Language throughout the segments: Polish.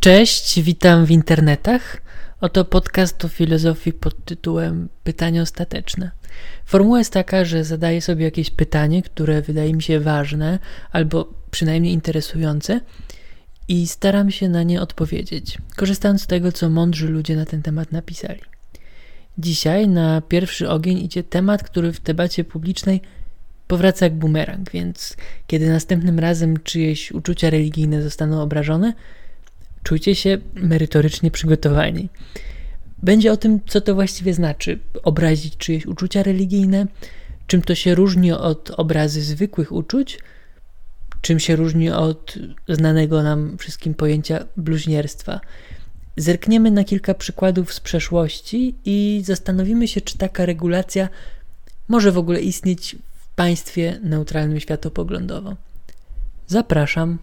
Cześć, witam w internetach. Oto podcast o filozofii pod tytułem Pytanie ostateczne. Formuła jest taka, że zadaję sobie jakieś pytanie, które wydaje mi się ważne albo przynajmniej interesujące i staram się na nie odpowiedzieć, korzystając z tego, co mądrzy ludzie na ten temat napisali. Dzisiaj na pierwszy ogień idzie temat, który w debacie publicznej powraca jak bumerang, więc kiedy następnym razem czyjeś uczucia religijne zostaną obrażone, czujcie się merytorycznie przygotowani. Będzie o tym, co to właściwie znaczy obrazić czyjeś uczucia religijne, czym to się różni od obrazy zwykłych uczuć, czym się różni od znanego nam wszystkim pojęcia bluźnierstwa. Zerkniemy na kilka przykładów z przeszłości i zastanowimy się, czy taka regulacja może w ogóle istnieć w państwie neutralnym światopoglądowo. Zapraszam.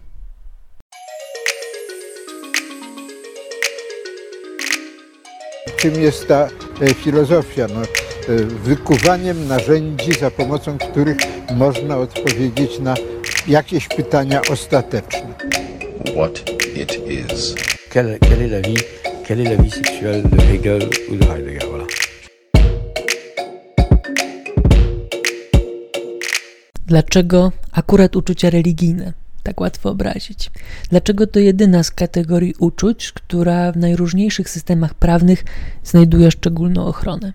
Czym jest ta e, filozofia? No, e, wykuwaniem narzędzi, za pomocą których można odpowiedzieć na jakieś pytania ostateczne. What it is. Quelle, quelle est la vie Quelle est la vie sexuelle de Hegel ou de Heidegger voilà. Dlaczego akurat uczucia religijne? Tak łatwo obrazić. Dlaczego to jedyna z kategorii uczuć, która w najróżniejszych systemach prawnych znajduje szczególną ochronę?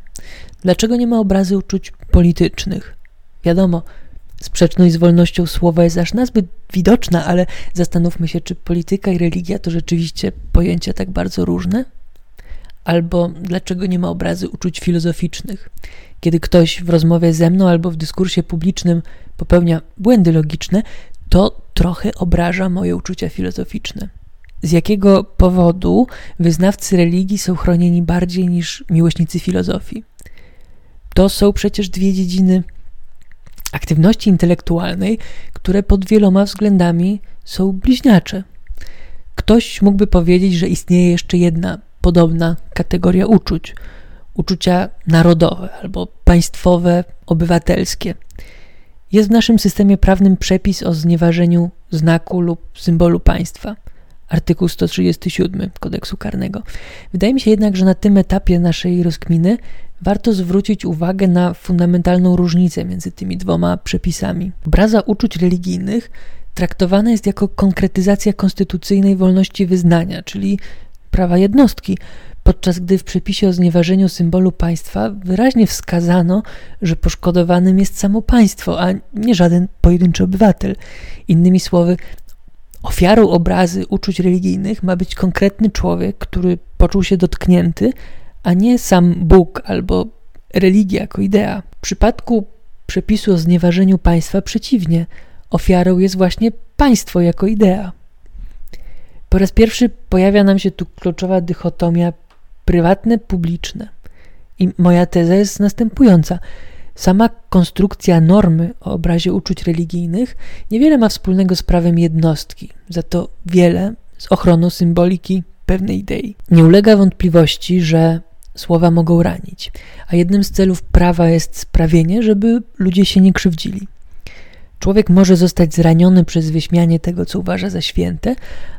Dlaczego nie ma obrazy uczuć politycznych? Wiadomo, sprzeczność z wolnością słowa jest aż nazbyt widoczna, ale zastanówmy się, czy polityka i religia to rzeczywiście pojęcia tak bardzo różne? Albo dlaczego nie ma obrazy uczuć filozoficznych? Kiedy ktoś w rozmowie ze mną albo w dyskursie publicznym popełnia błędy logiczne, to trochę obraża moje uczucia filozoficzne. Z jakiego powodu wyznawcy religii są chronieni bardziej niż miłośnicy filozofii? To są przecież dwie dziedziny aktywności intelektualnej, które pod wieloma względami są bliźniacze. Ktoś mógłby powiedzieć, że istnieje jeszcze jedna podobna kategoria uczuć uczucia narodowe albo państwowe, obywatelskie. Jest w naszym systemie prawnym przepis o znieważeniu znaku lub symbolu państwa. Artykuł 137 kodeksu karnego. Wydaje mi się jednak, że na tym etapie naszej rozkminy warto zwrócić uwagę na fundamentalną różnicę między tymi dwoma przepisami. Obraza uczuć religijnych traktowana jest jako konkretyzacja konstytucyjnej wolności wyznania, czyli prawa jednostki, podczas gdy w przepisie o znieważeniu symbolu państwa wyraźnie wskazano, że poszkodowanym jest samo państwo, a nie żaden pojedynczy obywatel. Innymi słowy, ofiarą obrazy uczuć religijnych ma być konkretny człowiek, który poczuł się dotknięty, a nie sam Bóg albo religia jako idea. W przypadku przepisu o znieważeniu państwa przeciwnie, ofiarą jest właśnie państwo jako idea. Po raz pierwszy pojawia nam się tu kluczowa dychotomia prywatne, publiczne. I moja teza jest następująca. Sama konstrukcja normy o obrazie uczuć religijnych niewiele ma wspólnego z prawem jednostki, za to wiele z ochroną symboliki pewnej idei. Nie ulega wątpliwości, że słowa mogą ranić, a jednym z celów prawa jest sprawienie, żeby ludzie się nie krzywdzili. Człowiek może zostać zraniony przez wyśmianie tego, co uważa za święte,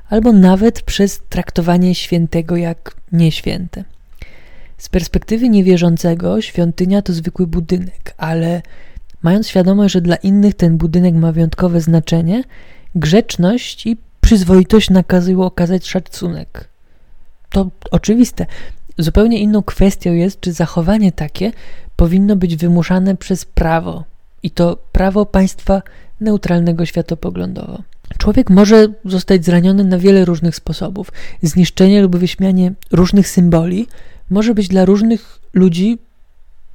albo nawet przez traktowanie świętego jak nieświęte. Z perspektywy niewierzącego świątynia to zwykły budynek, ale mając świadomość, że dla innych ten budynek ma wyjątkowe znaczenie, grzeczność i przyzwoitość nakazują okazać szacunek. To oczywiste. Zupełnie inną kwestią jest, czy zachowanie takie powinno być wymuszane przez prawo, i to prawo państwa neutralnego światopoglądowo. Człowiek może zostać zraniony na wiele różnych sposobów. Zniszczenie lub wyśmianie różnych symboli może być dla różnych ludzi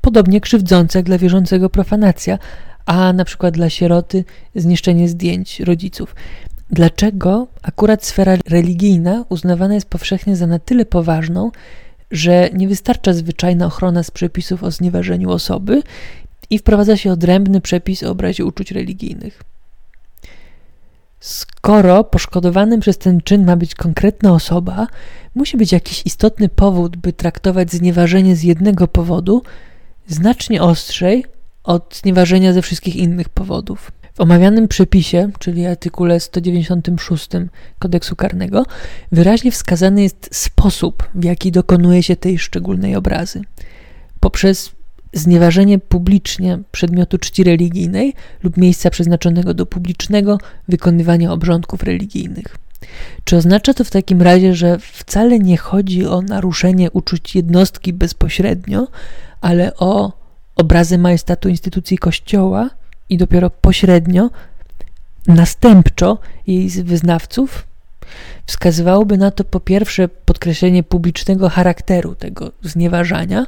podobnie krzywdzące jak dla wierzącego profanacja, a na przykład dla sieroty zniszczenie zdjęć rodziców. Dlaczego akurat sfera religijna uznawana jest powszechnie za na tyle poważną, że nie wystarcza zwyczajna ochrona z przepisów o znieważeniu osoby i wprowadza się odrębny przepis o obrazie uczuć religijnych? Skoro poszkodowanym przez ten czyn ma być konkretna osoba, musi być jakiś istotny powód, by traktować znieważenie z jednego powodu znacznie ostrzej od znieważenia ze wszystkich innych powodów. W omawianym przepisie, czyli artykule 196 kodeksu karnego, wyraźnie wskazany jest sposób, w jaki dokonuje się tej szczególnej obrazy. Poprzez znieważenie publicznie przedmiotu czci religijnej lub miejsca przeznaczonego do publicznego wykonywania obrządków religijnych. Czy oznacza to w takim razie, że wcale nie chodzi o naruszenie uczuć jednostki bezpośrednio, ale o obrazy majestatu instytucji Kościoła i dopiero pośrednio, następczo jej wyznawców? Wskazywałoby na to po pierwsze podkreślenie publicznego charakteru tego znieważania,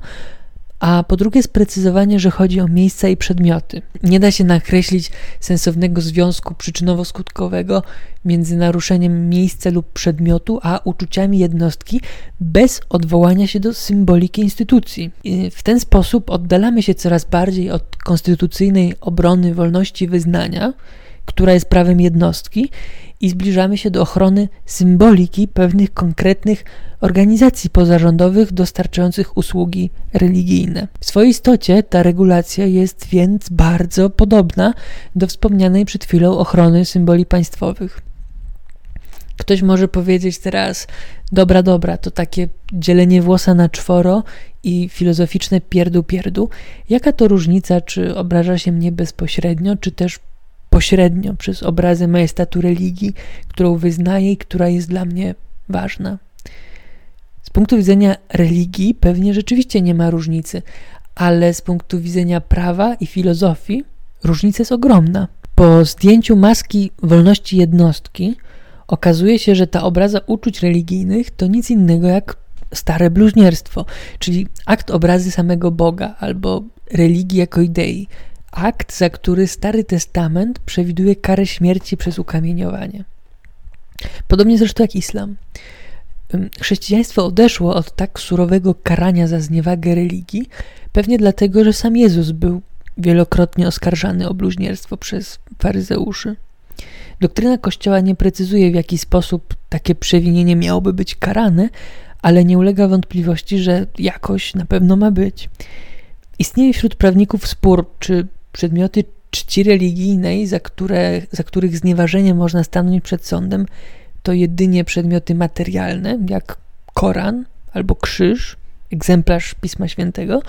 a po drugie sprecyzowanie, że chodzi o miejsca i przedmioty. Nie da się nakreślić sensownego związku przyczynowo-skutkowego między naruszeniem miejsca lub przedmiotu, a uczuciami jednostki bez odwołania się do symboliki instytucji. W ten sposób oddalamy się coraz bardziej od konstytucyjnej obrony wolności wyznania, która jest prawem jednostki, i zbliżamy się do ochrony symboliki pewnych konkretnych organizacji pozarządowych dostarczających usługi religijne. W swojej istocie ta regulacja jest więc bardzo podobna do wspomnianej przed chwilą ochrony symboli państwowych. Ktoś może powiedzieć teraz, dobra, dobra, to takie dzielenie włosa na czworo i filozoficzne pierdu pierdu. Jaka to różnica, czy obraża się mnie bezpośrednio, czy też pośrednio przez obrazy majestatu religii, którą wyznaję i która jest dla mnie ważna. Z punktu widzenia religii pewnie rzeczywiście nie ma różnicy, ale z punktu widzenia prawa i filozofii różnica jest ogromna. Po zdjęciu maski wolności jednostki okazuje się, że ta obraza uczuć religijnych to nic innego jak stare bluźnierstwo, czyli akt obrazy samego Boga albo religii jako idei, akt, za który Stary Testament przewiduje karę śmierci przez ukamieniowanie. Podobnie zresztą jak islam. Chrześcijaństwo odeszło od tak surowego karania za zniewagę religii, pewnie dlatego, że sam Jezus był wielokrotnie oskarżany o bluźnierstwo przez faryzeuszy. Doktryna Kościoła nie precyzuje, w jaki sposób takie przewinienie miałoby być karane, ale nie ulega wątpliwości, że jakoś na pewno ma być. Istnieje wśród prawników spór, czy przedmioty czci religijnej, za, które, za których znieważenie można stanąć przed sądem, to jedynie przedmioty materialne, jak Koran albo krzyż, egzemplarz Pisma Świętego,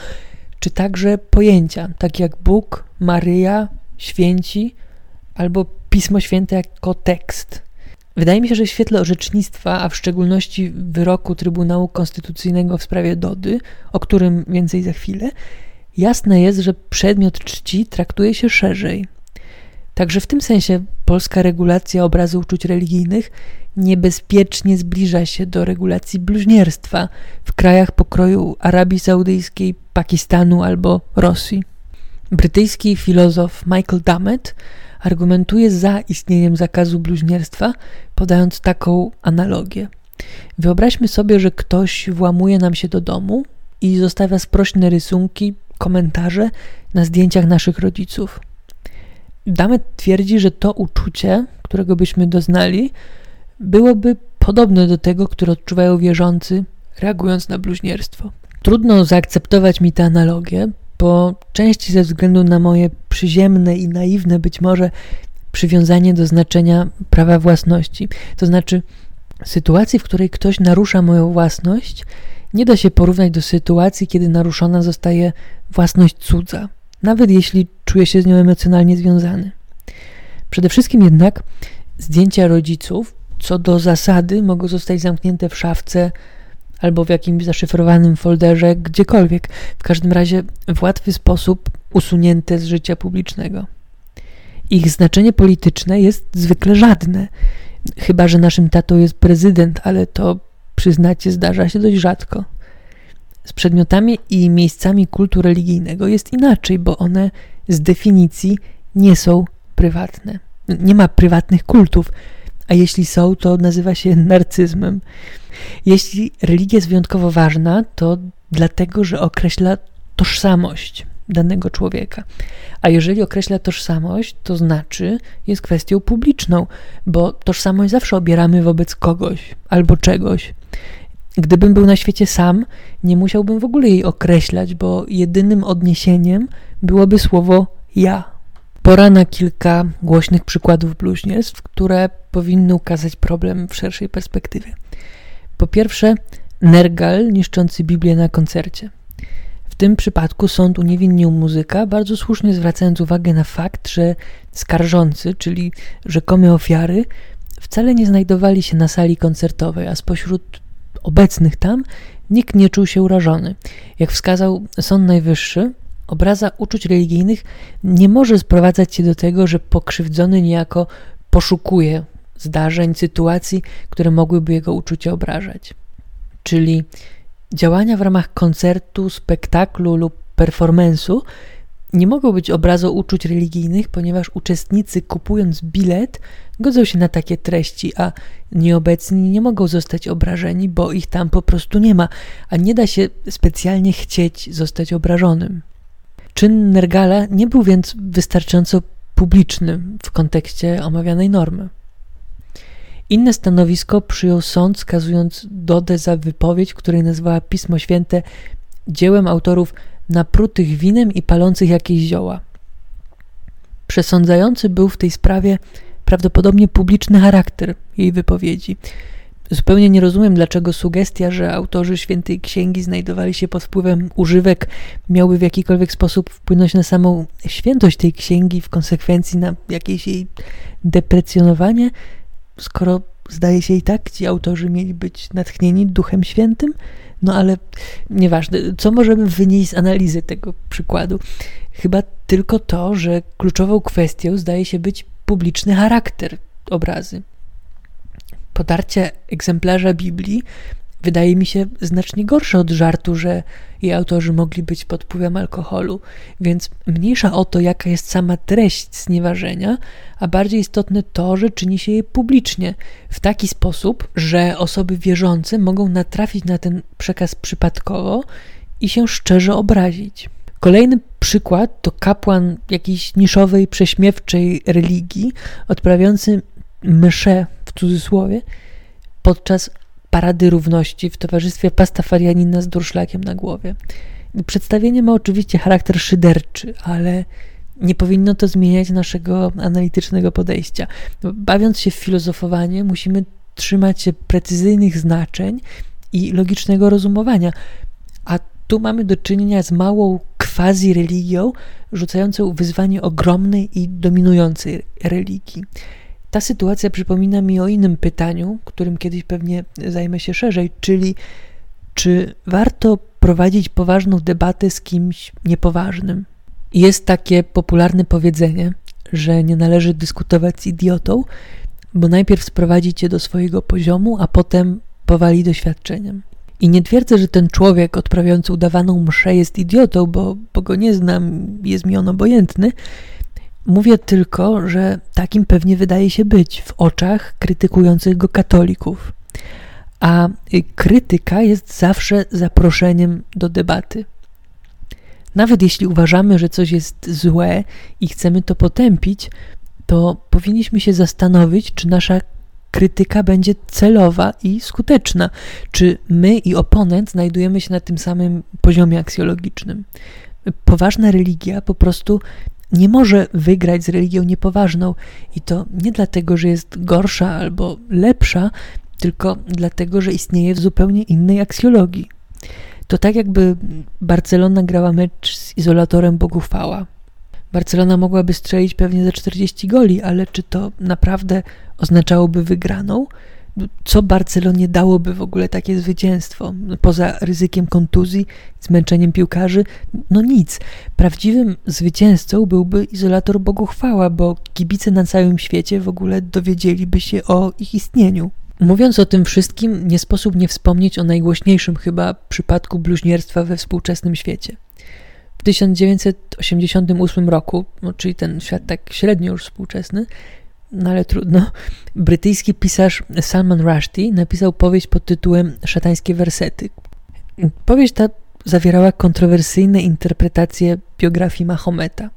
czy także pojęcia, takie jak Bóg, Maryja, święci albo Pismo Święte jako tekst. Wydaje mi się, że w świetle orzecznictwa, a w szczególności wyroku Trybunału Konstytucyjnego w sprawie Dody, o którym więcej za chwilę, Jasne jest, że przedmiot czci traktuje się szerzej. Także w tym sensie polska regulacja obrazu uczuć religijnych niebezpiecznie zbliża się do regulacji bluźnierstwa w krajach pokroju Arabii Saudyjskiej, Pakistanu albo Rosji. Brytyjski filozof Michael Dummett argumentuje za istnieniem zakazu bluźnierstwa, podając taką analogię. Wyobraźmy sobie, że ktoś włamuje nam się do domu i zostawia sprośne rysunki, komentarze na zdjęciach naszych rodziców. Damet twierdzi, że to uczucie, którego byśmy doznali, byłoby podobne do tego, które odczuwają wierzący, reagując na bluźnierstwo. Trudno zaakceptować mi tę analogię, bo części ze względu na moje przyziemne i naiwne być może przywiązanie do znaczenia prawa własności. To znaczy, sytuacji, w której ktoś narusza moją własność, nie da się porównać do sytuacji, kiedy naruszona zostaje własność cudza, nawet jeśli czuje się z nią emocjonalnie związany. Przede wszystkim jednak zdjęcia rodziców, co do zasady, mogą zostać zamknięte w szafce albo w jakimś zaszyfrowanym folderze, gdziekolwiek, w każdym razie w łatwy sposób usunięte z życia publicznego. Ich znaczenie polityczne jest zwykle żadne, chyba że naszym tatą jest prezydent, ale to przyznacie, zdarza się dość rzadko. Z przedmiotami i miejscami kultu religijnego jest inaczej, bo one z definicji nie są prywatne. Nie ma prywatnych kultów, a jeśli są, to nazywa się narcyzmem. Jeśli religia jest wyjątkowo ważna, to dlatego, że określa tożsamość danego człowieka. A jeżeli określa tożsamość, to znaczy jest kwestią publiczną, bo tożsamość zawsze obieramy wobec kogoś albo czegoś. Gdybym był na świecie sam, nie musiałbym w ogóle jej określać, bo jedynym odniesieniem byłoby słowo ja. Pora na kilka głośnych przykładów bluźnierstw, które powinny ukazać problem w szerszej perspektywie. Po pierwsze, Nergal niszczący Biblię na koncercie. Tym przypadku sąd uniewinnił muzyka, bardzo słusznie zwracając uwagę na fakt, że skarżący, czyli rzekome ofiary, wcale nie znajdowali się na sali koncertowej, a spośród obecnych tam nikt nie czuł się urażony. Jak wskazał Sąd Najwyższy, obraza uczuć religijnych nie może sprowadzać się do tego, że pokrzywdzony niejako poszukuje zdarzeń, sytuacji, które mogłyby jego uczucie obrażać. Czyli działania w ramach koncertu, spektaklu lub performance'u nie mogą być obrazą uczuć religijnych, ponieważ uczestnicy kupując bilet godzą się na takie treści, a nieobecni nie mogą zostać obrażeni, bo ich tam po prostu nie ma, a nie da się specjalnie chcieć zostać obrażonym. Czyn Nergala nie był więc wystarczająco publiczny w kontekście omawianej normy. Inne stanowisko przyjął sąd, skazując Dodę za wypowiedź, której nazwała Pismo Święte dziełem autorów naprutych winem i palących jakieś zioła. Przesądzający był w tej sprawie prawdopodobnie publiczny charakter jej wypowiedzi. Zupełnie nie rozumiem, dlaczego sugestia, że autorzy świętej księgi znajdowali się pod wpływem używek, miały w jakikolwiek sposób wpłynąć na samą świętość tej księgi, w konsekwencji na jakieś jej deprecjonowanie, skoro zdaje się i tak ci autorzy mieli być natchnieni Duchem Świętym. No ale nieważne, co możemy wynieść z analizy tego przykładu? Chyba tylko to, że kluczową kwestią zdaje się być publiczny charakter obrazy. Podarcie egzemplarza Biblii wydaje mi się znacznie gorsze od żartu, że jej autorzy mogli być pod wpływem alkoholu, więc mniejsza o to, jaka jest sama treść znieważenia, a bardziej istotne to, że czyni się je publicznie, w taki sposób, że osoby wierzące mogą natrafić na ten przekaz przypadkowo i się szczerze obrazić. Kolejny przykład to kapłan jakiejś niszowej, prześmiewczej religii, odprawiający mszę w cudzysłowie podczas parady równości w towarzystwie pastafarianina z durszlakiem na głowie. Przedstawienie ma oczywiście charakter szyderczy, ale nie powinno to zmieniać naszego analitycznego podejścia. Bawiąc się w filozofowanie, musimy trzymać się precyzyjnych znaczeń i logicznego rozumowania, a tu mamy do czynienia z małą quasi-religią, rzucającą wyzwanie ogromnej i dominującej religii. Ta sytuacja przypomina mi o innym pytaniu, którym kiedyś pewnie zajmę się szerzej, czyli czy warto prowadzić poważną debatę z kimś niepoważnym? Jest takie popularne powiedzenie, że nie należy dyskutować z idiotą, bo najpierw sprowadzi cię do swojego poziomu, a potem powali doświadczeniem. I nie twierdzę, że ten człowiek odprawiający udawaną mszę jest idiotą, bo, bo go nie znam, jest mi on obojętny. Mówię tylko, że takim pewnie wydaje się być w oczach krytykujących go katolików. A krytyka jest zawsze zaproszeniem do debaty. Nawet jeśli uważamy, że coś jest złe i chcemy to potępić, to powinniśmy się zastanowić, czy nasza krytyka będzie celowa i skuteczna. Czy my i oponent znajdujemy się na tym samym poziomie aksjologicznym? Poważna religia po prostu nie może wygrać z religią niepoważną i to nie dlatego, że jest gorsza albo lepsza, tylko dlatego, że istnieje w zupełnie innej aksjologii. To tak jakby Barcelona grała mecz z izolatorem Bogufała. Barcelona mogłaby strzelić pewnie za 40 goli, ale czy to naprawdę oznaczałoby wygraną? Co Barcelonie dałoby w ogóle takie zwycięstwo? Poza ryzykiem kontuzji, zmęczeniem piłkarzy? No nic. Prawdziwym zwycięzcą byłby izolator Boguchwała, bo kibice na całym świecie w ogóle dowiedzieliby się o ich istnieniu. Mówiąc o tym wszystkim, nie sposób nie wspomnieć o najgłośniejszym chyba przypadku bluźnierstwa we współczesnym świecie. W 1988 roku, no, czyli ten świat tak średnio już współczesny, no ale trudno, brytyjski pisarz Salman Rushdie napisał powieść pod tytułem Szatańskie wersety. Powieść ta zawierała kontrowersyjne interpretacje biografii Mahometa.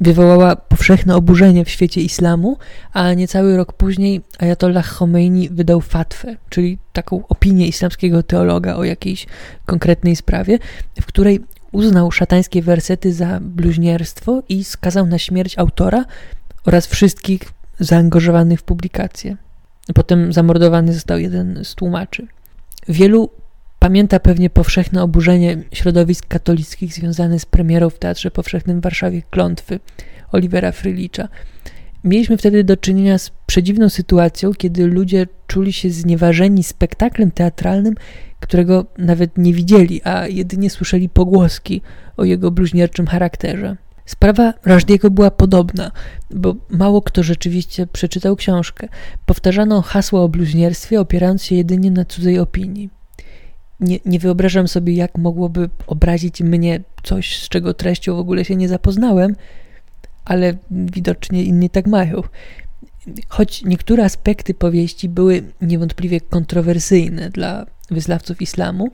Wywołała powszechne oburzenie w świecie islamu, a niecały rok później Ayatollah Khomeini wydał fatwę, czyli taką opinię islamskiego teologa o jakiejś konkretnej sprawie, w której uznał szatańskie wersety za bluźnierstwo i skazał na śmierć autora oraz wszystkich zaangażowanych w publikację. Potem zamordowany został jeden z tłumaczy. Wielu pamięta pewnie powszechne oburzenie środowisk katolickich związane z premierą w Teatrze Powszechnym w Warszawie Klątwy Olivera Frylicza. Mieliśmy wtedy do czynienia z przedziwną sytuacją, kiedy ludzie czuli się znieważeni spektaklem teatralnym, którego nawet nie widzieli, a jedynie słyszeli pogłoski o jego bluźnierczym charakterze. Sprawa Rajdiego była podobna, bo mało kto rzeczywiście przeczytał książkę. Powtarzano hasła o bluźnierstwie, opierając się jedynie na cudzej opinii. Nie, nie wyobrażam sobie, jak mogłoby obrazić mnie coś, z czego treścią w ogóle się nie zapoznałem, ale widocznie inni tak mają. Choć niektóre aspekty powieści były niewątpliwie kontrowersyjne dla wyznawców islamu,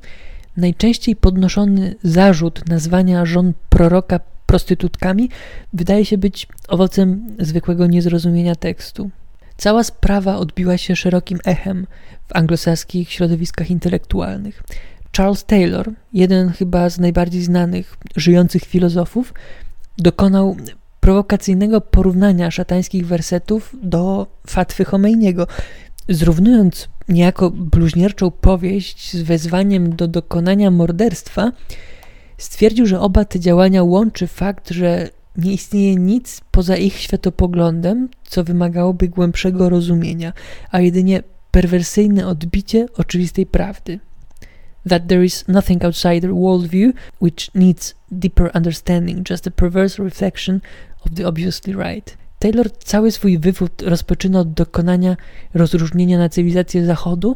najczęściej podnoszony zarzut nazwania żon proroka prostytutkami wydaje się być owocem zwykłego niezrozumienia tekstu. Cała sprawa odbiła się szerokim echem w anglosaskich środowiskach intelektualnych. Charles Taylor, jeden chyba z najbardziej znanych żyjących filozofów, dokonał prowokacyjnego porównania szatańskich wersetów do fatwy Chomeiniego, zrównując niejako bluźnierczą powieść z wezwaniem do dokonania morderstwa, stwierdził, że oba te działania łączy fakt, że nie istnieje nic poza ich światopoglądem, co wymagałoby głębszego rozumienia, a jedynie perwersyjne odbicie oczywistej prawdy. That there is nothing outside their worldview which needs deeper understanding, just a perverse reflection of the obviously right. Taylor cały swój wywód rozpoczyna od dokonania rozróżnienia na cywilizację Zachodu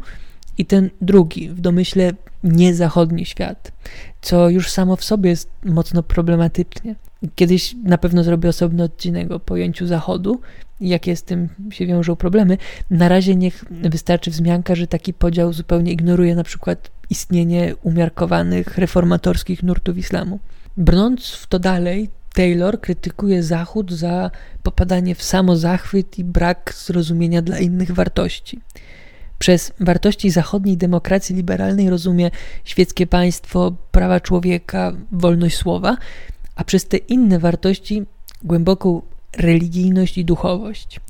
i ten drugi, w domyśle niezachodni świat, co już samo w sobie jest mocno problematycznie. Kiedyś na pewno zrobię osobny odcinek o pojęciu Zachodu jakie z tym się wiążą problemy. Na razie niech wystarczy wzmianka, że taki podział zupełnie ignoruje na przykład istnienie umiarkowanych reformatorskich nurtów islamu. Brnąc w to dalej, Taylor krytykuje Zachód za popadanie w samozachwyt i brak zrozumienia dla innych wartości. Przez wartości zachodniej demokracji liberalnej rozumie świeckie państwo, prawa człowieka, wolność słowa, a przez te inne wartości głęboką religijność i duchowość.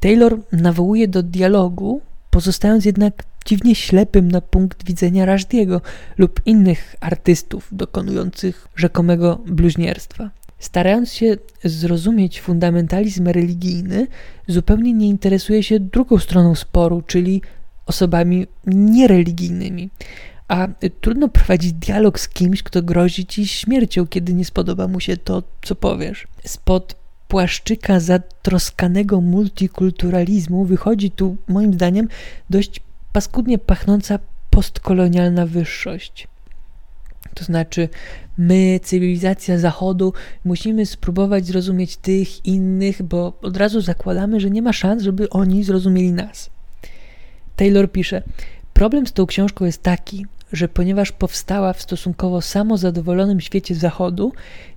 Taylor nawołuje do dialogu, pozostając jednak dziwnie ślepym na punkt widzenia Rajdiego lub innych artystów dokonujących rzekomego bluźnierstwa. Starając się zrozumieć fundamentalizm religijny, zupełnie nie interesuje się drugą stroną sporu, czyli osobami niereligijnymi. A trudno prowadzić dialog z kimś, kto grozi ci śmiercią, kiedy nie spodoba mu się to, co powiesz. Spod płaszczyka zatroskanego multikulturalizmu wychodzi tu, moim zdaniem, dość paskudnie pachnąca postkolonialna wyższość. To znaczy, my, cywilizacja Zachodu, musimy spróbować zrozumieć tych innych, bo od razu zakładamy, że nie ma szans, żeby oni zrozumieli nas. Taylor pisze: Problem z tą książką jest taki, że ponieważ powstała w stosunkowo samozadowolonym świecie Zachodu,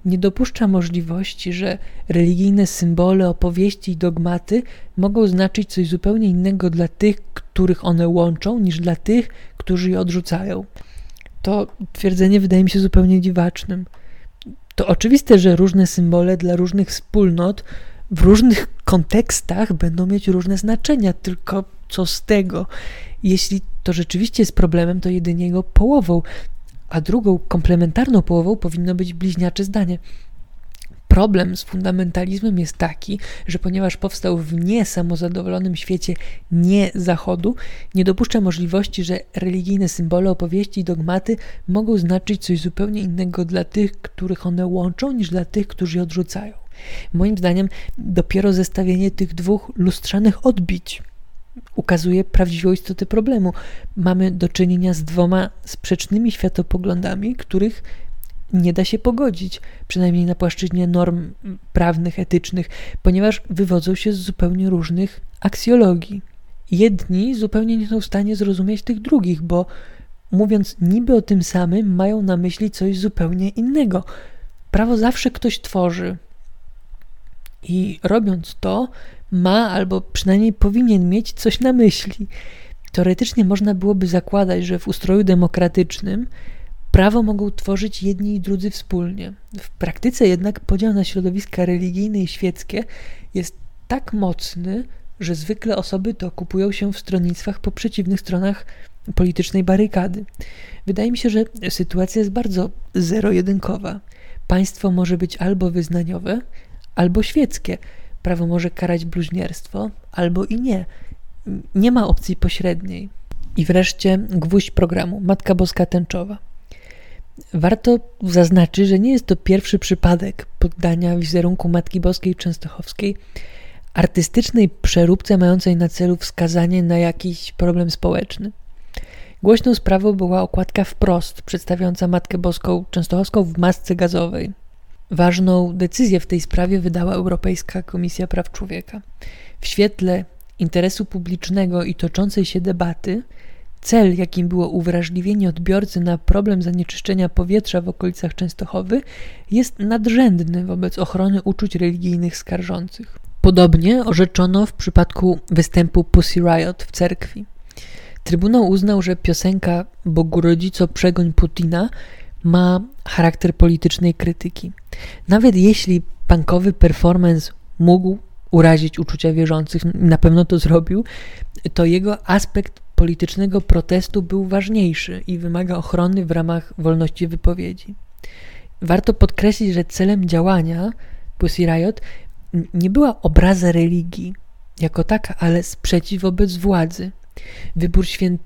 nie dopuszcza możliwości, że religijne symbole, opowieści i dogmaty mogą znaczyć coś zupełnie innego dla tych, których one łączą, niż dla tych, którzy je odrzucają. To twierdzenie wydaje mi się zupełnie dziwacznym. To oczywiste, że różne symbole dla różnych wspólnot w różnych kontekstach będą mieć różne znaczenia, tylko co z tego? Jeśli to rzeczywiście jest problemem, to jedynie jego połową, a drugą, komplementarną połową powinno być bliźniacze zdanie. Problem z fundamentalizmem jest taki, że ponieważ powstał w niesamozadowolonym świecie nie Zachodu, nie dopuszcza możliwości, że religijne symbole, opowieści i dogmaty mogą znaczyć coś zupełnie innego dla tych, których one łączą, niż dla tych, którzy je odrzucają. Moim zdaniem dopiero zestawienie tych dwóch lustrzanych odbić ukazuje prawdziwą istotę problemu. Mamy do czynienia z dwoma sprzecznymi światopoglądami, których nie da się pogodzić, przynajmniej na płaszczyźnie norm prawnych, etycznych, ponieważ wywodzą się z zupełnie różnych aksjologii. Jedni zupełnie nie są w stanie zrozumieć tych drugich, bo mówiąc niby o tym samym, mają na myśli coś zupełnie innego. Prawo zawsze ktoś tworzy. I robiąc to, ma albo przynajmniej powinien mieć coś na myśli. Teoretycznie można byłoby zakładać, że w ustroju demokratycznym Prawo mogą tworzyć jedni i drudzy wspólnie. W praktyce jednak podział na środowiska religijne i świeckie jest tak mocny, że zwykle osoby te okupują się w stronnictwach po przeciwnych stronach politycznej barykady. Wydaje mi się, że sytuacja jest bardzo zero-jedynkowa. Państwo może być albo wyznaniowe, albo świeckie. Prawo może karać bluźnierstwo, albo i nie. Nie ma opcji pośredniej. I wreszcie gwóźdź programu Matka Boska Tęczowa. Warto zaznaczyć, że nie jest to pierwszy przypadek poddania wizerunku Matki Boskiej Częstochowskiej artystycznej przeróbce mającej na celu wskazanie na jakiś problem społeczny. Głośną sprawą była okładka wprost przedstawiająca Matkę Boską Częstochowską w masce gazowej. Ważną decyzję w tej sprawie wydała Europejska Komisja Praw Człowieka. W świetle interesu publicznego i toczącej się debaty, cel, jakim było uwrażliwienie odbiorcy na problem zanieczyszczenia powietrza w okolicach Częstochowy, jest nadrzędny wobec ochrony uczuć religijnych skarżących. Podobnie orzeczono w przypadku występu Pussy Riot w cerkwi. Trybunał uznał, że piosenka Bogu Rodzico przegoń Putina ma charakter politycznej krytyki. Nawet jeśli punkowy performance mógł urazić uczucia wierzących, na pewno to zrobił, to jego aspekt politycznego protestu był ważniejszy i wymaga ochrony w ramach wolności wypowiedzi. Warto podkreślić, że celem działania Pussy Riot nie była obraza religii jako taka, ale sprzeciw wobec władzy. Wybór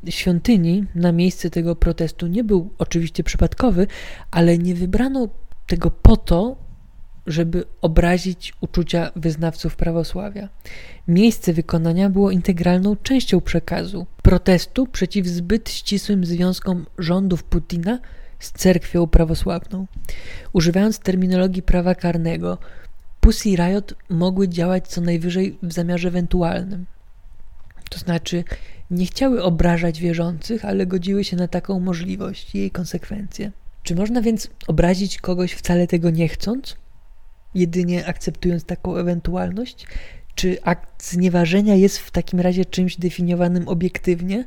świątyni na miejsce tego protestu nie był oczywiście przypadkowy, ale nie wybrano tego po to, żeby obrazić uczucia wyznawców prawosławia. Miejsce wykonania było integralną częścią przekazu protestu przeciw zbyt ścisłym związkom rządów Putina z cerkwią prawosławną. Używając terminologii prawa karnego, Pussy Riot mogły działać co najwyżej w zamiarze ewentualnym. To znaczy, nie chciały obrażać wierzących, ale godziły się na taką możliwość i jej konsekwencje. Czy można więc obrazić kogoś wcale tego nie chcąc, jedynie akceptując taką ewentualność? Czy akt znieważenia jest w takim razie czymś definiowanym obiektywnie,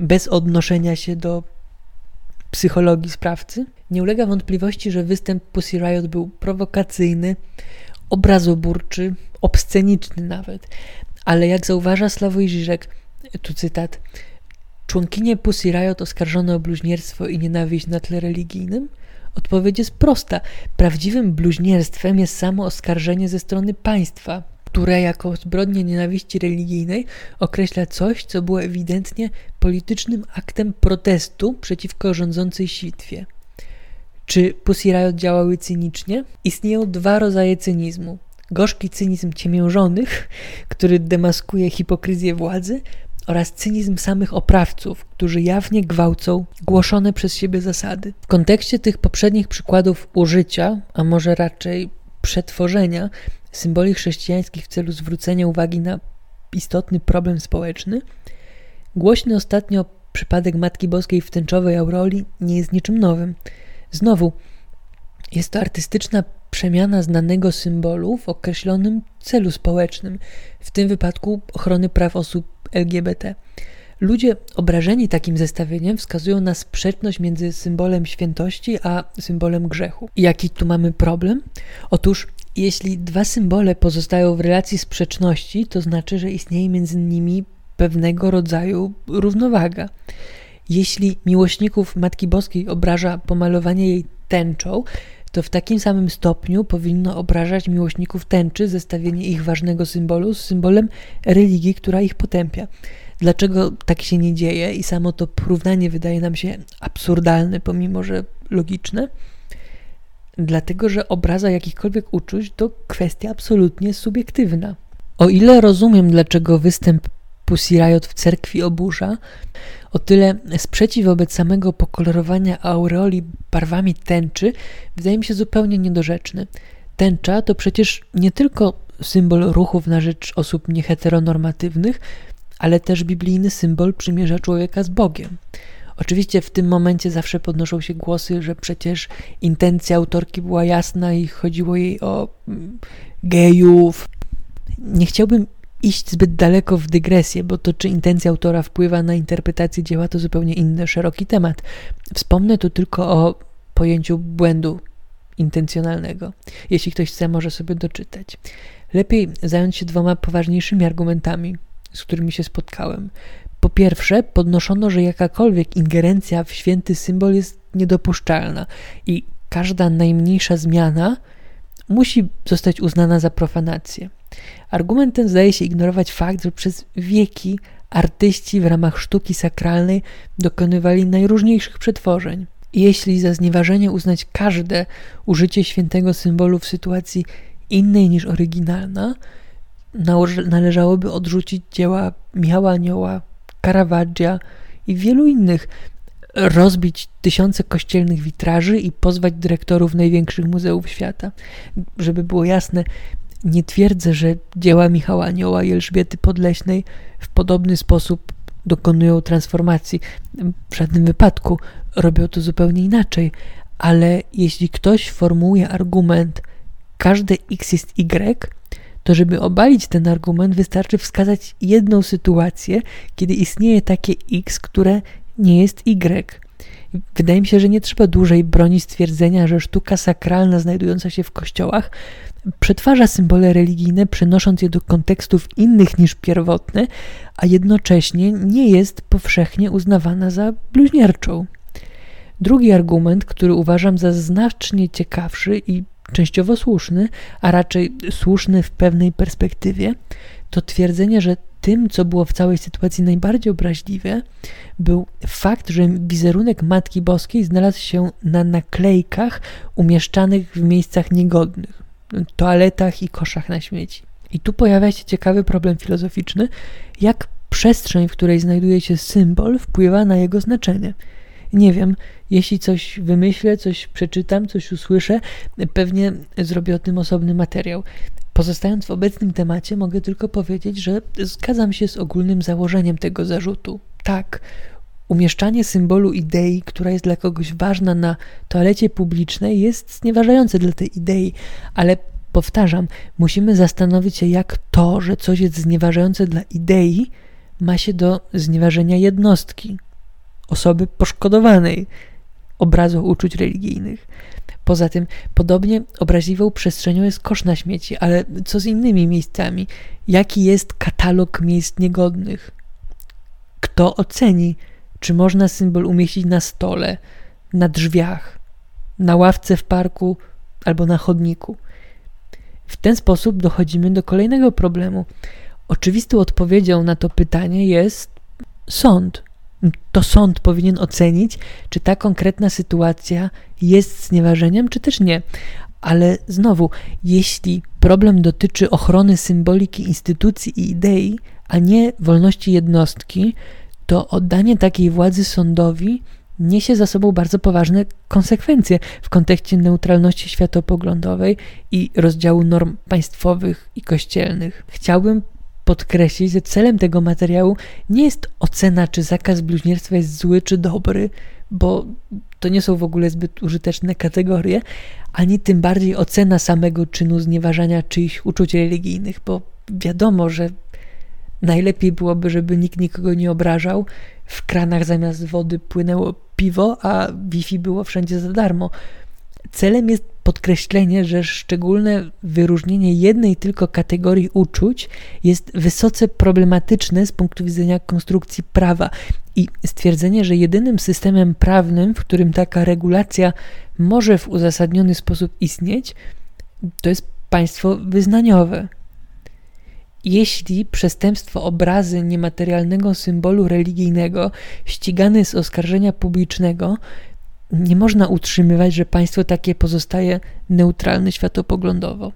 bez odnoszenia się do psychologii sprawcy? Nie ulega wątpliwości, że występ Pussy Riot był prowokacyjny, obrazoburczy, obsceniczny nawet. Ale jak zauważa Sławoj Żyżek, tu cytat, członkinie Pussy Riot oskarżone o bluźnierstwo i nienawiść na tle religijnym? Odpowiedź jest prosta. Prawdziwym bluźnierstwem jest samo oskarżenie ze strony państwa, które jako zbrodnię nienawiści religijnej określa coś, co było ewidentnie politycznym aktem protestu przeciwko rządzącej sitwie. Czy Pussy Riot działały cynicznie? Istnieją dwa rodzaje cynizmu. Gorzki cynizm ciemiężonych, który demaskuje hipokryzję władzy, oraz cynizm samych oprawców, którzy jawnie gwałcą głoszone przez siebie zasady. W kontekście tych poprzednich przykładów użycia, a może raczej przetworzenia symboli chrześcijańskich w celu zwrócenia uwagi na istotny problem społeczny, głośny ostatnio przypadek Matki Boskiej w tęczowej auroli nie jest niczym nowym. Znowu, jest to artystyczna przemiana znanego symbolu w określonym celu społecznym, w tym wypadku ochrony praw osób LGBT. Ludzie obrażeni takim zestawieniem wskazują na sprzeczność między symbolem świętości a symbolem grzechu. Jaki tu mamy problem? Otóż, jeśli dwa symbole pozostają w relacji sprzeczności, to znaczy, że istnieje między nimi pewnego rodzaju równowaga. Jeśli miłośników Matki Boskiej obraża pomalowanie jej tęczą, to w takim samym stopniu powinno obrażać miłośników tęczy zestawienie ich ważnego symbolu z symbolem religii, która ich potępia. Dlaczego tak się nie dzieje i samo to porównanie wydaje nam się absurdalne, pomimo że logiczne? Dlatego, że obraza jakichkolwiek uczuć to kwestia absolutnie subiektywna. O ile rozumiem, dlaczego występ Pussy Riot w cerkwi oburza, o tyle sprzeciw wobec samego pokolorowania aureoli barwami tęczy wydaje mi się zupełnie niedorzeczny. Tęcza to przecież nie tylko symbol ruchów na rzecz osób nieheteronormatywnych, ale też biblijny symbol przymierza człowieka z Bogiem. Oczywiście w tym momencie zawsze podnoszą się głosy, że przecież intencja autorki była jasna i chodziło jej o mm, gejów. Nie chciałbym iść zbyt daleko w dygresję, bo to, czy intencja autora wpływa na interpretację dzieła, to zupełnie inny, szeroki temat. Wspomnę tu tylko o pojęciu błędu intencjonalnego. Jeśli ktoś chce, może sobie doczytać. Lepiej zająć się dwoma poważniejszymi argumentami, z którymi się spotkałem. Po pierwsze, podnoszono, że jakakolwiek ingerencja w święty symbol jest niedopuszczalna i każda najmniejsza zmiana musi zostać uznana za profanację. Argument ten zdaje się ignorować fakt, że przez wieki artyści w ramach sztuki sakralnej dokonywali najróżniejszych przetworzeń. Jeśli za znieważenie uznać każde użycie świętego symbolu w sytuacji innej niż oryginalna, należałoby odrzucić dzieła Michała Anioła, Caravaggia i wielu innych, rozbić tysiące kościelnych witraży i pozwać dyrektorów największych muzeów świata. Żeby było jasne, nie twierdzę, że dzieła Michała Anioła i Elżbiety Podleśnej w podobny sposób dokonują transformacji. W żadnym wypadku robią to zupełnie inaczej, ale jeśli ktoś formułuje argument, każde x jest y, to żeby obalić ten argument, wystarczy wskazać jedną sytuację, kiedy istnieje takie x, które nie jest y. Wydaje mi się, że nie trzeba dłużej bronić stwierdzenia, że sztuka sakralna znajdująca się w kościołach przetwarza symbole religijne, przenosząc je do kontekstów innych niż pierwotne, a jednocześnie nie jest powszechnie uznawana za bluźnierczą. Drugi argument, który uważam za znacznie ciekawszy i częściowo słuszny, a raczej słuszny w pewnej perspektywie, to twierdzenie, że tym, co było w całej sytuacji najbardziej obraźliwe, był fakt, że wizerunek Matki Boskiej znalazł się na naklejkach umieszczanych w miejscach niegodnych toaletach i koszach na śmieci. I tu pojawia się ciekawy problem filozoficzny, jak przestrzeń, w której znajduje się symbol, wpływa na jego znaczenie. Nie wiem, jeśli coś wymyślę, coś przeczytam, coś usłyszę, pewnie zrobię o tym osobny materiał. Pozostając w obecnym temacie, mogę tylko powiedzieć, że zgadzam się z ogólnym założeniem tego zarzutu. Tak, umieszczanie symbolu idei, która jest dla kogoś ważna na toalecie publicznej, jest znieważające dla tej idei, ale powtarzam, musimy zastanowić się, jak to, że coś jest znieważające dla idei, ma się do znieważenia jednostki, osoby poszkodowanej obrazu uczuć religijnych. Poza tym, podobnie obraźliwą przestrzenią jest kosz na śmieci, ale co z innymi miejscami? Jaki jest katalog miejsc niegodnych? Kto oceni, czy można symbol umieścić na stole, na drzwiach, na ławce w parku albo na chodniku? W ten sposób dochodzimy do kolejnego problemu. Oczywistą odpowiedzią na to pytanie jest sąd. To sąd powinien ocenić, czy ta konkretna sytuacja jest znieważeniem, czy też nie. Ale znowu, jeśli problem dotyczy ochrony symboliki instytucji i idei, a nie wolności jednostki, to oddanie takiej władzy sądowi niesie za sobą bardzo poważne konsekwencje w kontekście neutralności światopoglądowej i rozdziału norm państwowych i kościelnych. Chciałbym podkreślić, że celem tego materiału nie jest ocena, czy zakaz bluźnierstwa jest zły czy dobry, bo to nie są w ogóle zbyt użyteczne kategorie, ani tym bardziej ocena samego czynu znieważania czyichś uczuć religijnych, bo wiadomo, że Najlepiej byłoby, żeby nikt nikogo nie obrażał. W kranach zamiast wody płynęło piwo, a Wi-Fi było wszędzie za darmo. Celem jest podkreślenie, że szczególne wyróżnienie jednej tylko kategorii uczuć jest wysoce problematyczne z punktu widzenia konstrukcji prawa i stwierdzenie, że jedynym systemem prawnym, w którym taka regulacja może w uzasadniony sposób istnieć, to jest państwo wyznaniowe. Jeśli przestępstwo obrazy niematerialnego symbolu religijnego ścigane z oskarżenia publicznego, nie można utrzymywać, że państwo takie pozostaje neutralne światopoglądowo.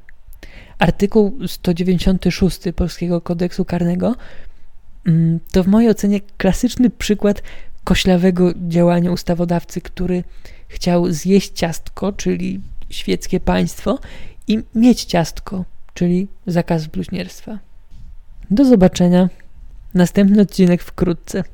Artykuł 196 Polskiego Kodeksu Karnego mm, to w mojej ocenie klasyczny przykład koślawego działania ustawodawcy, który chciał zjeść ciastko, czyli świeckie państwo, i mieć ciastko, czyli zakaz bluźnierstwa. Do zobaczenia. Następny odcinek wkrótce.